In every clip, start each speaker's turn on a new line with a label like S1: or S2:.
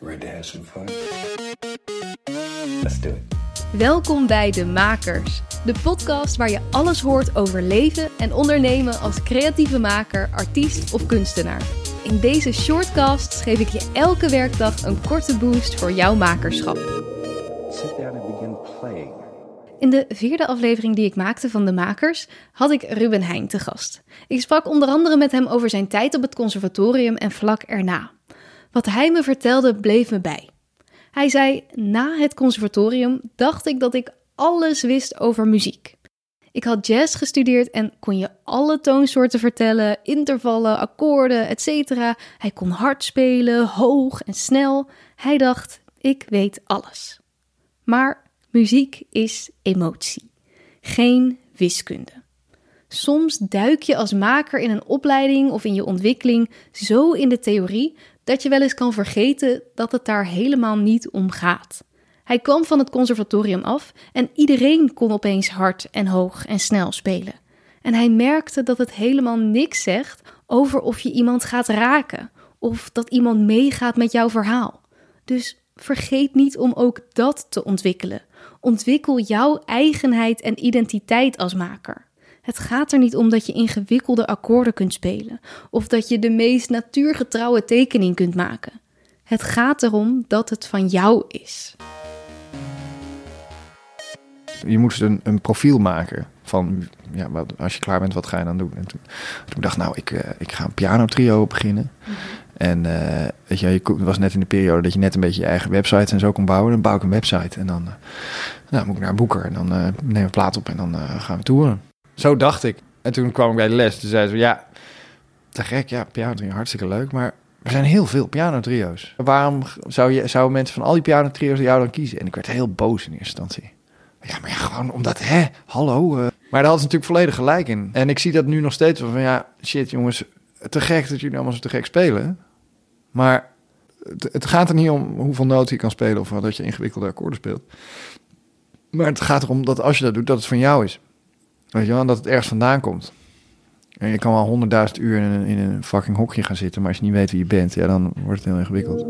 S1: Ready to have some fun? Let's do it.
S2: Welkom bij De Makers, de podcast waar je alles hoort over leven en ondernemen als creatieve maker, artiest of kunstenaar. In deze shortcast geef ik je elke werkdag een korte boost voor jouw makerschap.
S1: Sit down and begin playing.
S2: In de vierde aflevering die ik maakte van De Makers had ik Ruben Heijn te gast. Ik sprak onder andere met hem over zijn tijd op het conservatorium en vlak erna. Wat hij me vertelde bleef me bij. Hij zei: Na het conservatorium dacht ik dat ik alles wist over muziek. Ik had jazz gestudeerd en kon je alle toonsoorten vertellen, intervallen, akkoorden, etc. Hij kon hard spelen, hoog en snel. Hij dacht: ik weet alles. Maar muziek is emotie, geen wiskunde. Soms duik je als maker in een opleiding of in je ontwikkeling zo in de theorie dat je wel eens kan vergeten dat het daar helemaal niet om gaat. Hij kwam van het conservatorium af en iedereen kon opeens hard en hoog en snel spelen. En hij merkte dat het helemaal niks zegt over of je iemand gaat raken of dat iemand meegaat met jouw verhaal. Dus vergeet niet om ook dat te ontwikkelen. Ontwikkel jouw eigenheid en identiteit als maker. Het gaat er niet om dat je ingewikkelde akkoorden kunt spelen of dat je de meest natuurgetrouwe tekening kunt maken. Het gaat erom dat het van jou is.
S3: Je moest een, een profiel maken van, ja, wat, als je klaar bent, wat ga je dan doen? En toen, toen dacht ik, nou, ik, uh, ik ga een piano trio beginnen. En uh, weet je, je was net in de periode dat je net een beetje je eigen website en zo kon bouwen. Dan bouw ik een website en dan uh, nou, moet ik naar een boeker en dan nemen we een plaat op en dan gaan we toeren. Zo dacht ik. En toen kwam ik bij de les. Toen zei ze, ja, te gek, ja, piano trio, hartstikke leuk. Maar er zijn heel veel piano trio's. Waarom zou zouden mensen van al die piano trio's jou dan kiezen? En ik werd heel boos in eerste instantie. Ja, maar gewoon omdat, hè, hallo. Uh. Maar daar hadden ze natuurlijk volledig gelijk in. En ik zie dat nu nog steeds van, ja, shit jongens, te gek dat jullie allemaal zo te gek spelen. Maar het, het gaat er niet om hoeveel noten je kan spelen of dat je ingewikkelde akkoorden speelt. Maar het gaat erom dat als je dat doet, dat het van jou is. Weet je wel, dat het ergens vandaan komt. En je kan wel honderdduizend uur in een, in een fucking hokje gaan zitten, maar als je niet weet wie je bent, ja, dan wordt het heel ingewikkeld.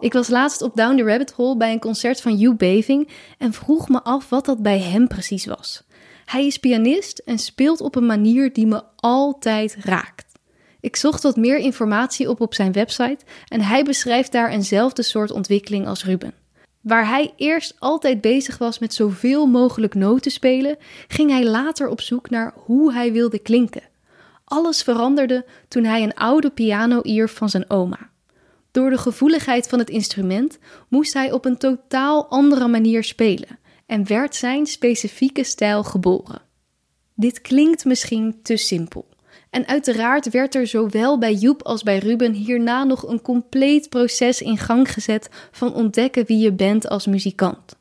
S2: Ik was laatst op Down the Rabbit Hole bij een concert van Hugh Beving en vroeg me af wat dat bij hem precies was. Hij is pianist en speelt op een manier die me altijd raakt. Ik zocht wat meer informatie op op zijn website en hij beschrijft daar eenzelfde soort ontwikkeling als Ruben. Waar hij eerst altijd bezig was met zoveel mogelijk noten spelen, ging hij later op zoek naar hoe hij wilde klinken. Alles veranderde toen hij een oude piano ierf van zijn oma. Door de gevoeligheid van het instrument moest hij op een totaal andere manier spelen en werd zijn specifieke stijl geboren. Dit klinkt misschien te simpel. En uiteraard werd er zowel bij Joep als bij Ruben hierna nog een compleet proces in gang gezet van ontdekken wie je bent als muzikant.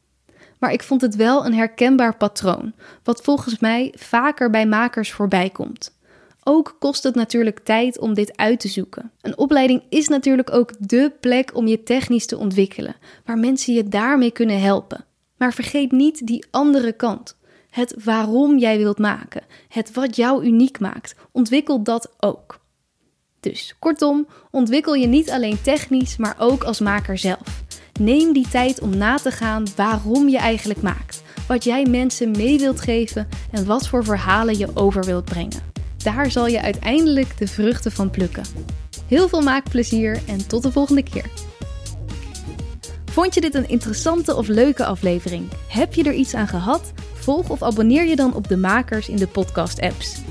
S2: Maar ik vond het wel een herkenbaar patroon, wat volgens mij vaker bij makers voorbij komt. Ook kost het natuurlijk tijd om dit uit te zoeken. Een opleiding is natuurlijk ook dé plek om je technisch te ontwikkelen, waar mensen je daarmee kunnen helpen. Maar vergeet niet die andere kant. Het waarom jij wilt maken, het wat jou uniek maakt, ontwikkel dat ook. Dus kortom, ontwikkel je niet alleen technisch, maar ook als maker zelf. Neem die tijd om na te gaan waarom je eigenlijk maakt, wat jij mensen mee wilt geven en wat voor verhalen je over wilt brengen. Daar zal je uiteindelijk de vruchten van plukken. Heel veel maakplezier en tot de volgende keer. Vond je dit een interessante of leuke aflevering? Heb je er iets aan gehad? Volg of abonneer je dan op de makers in de podcast-apps.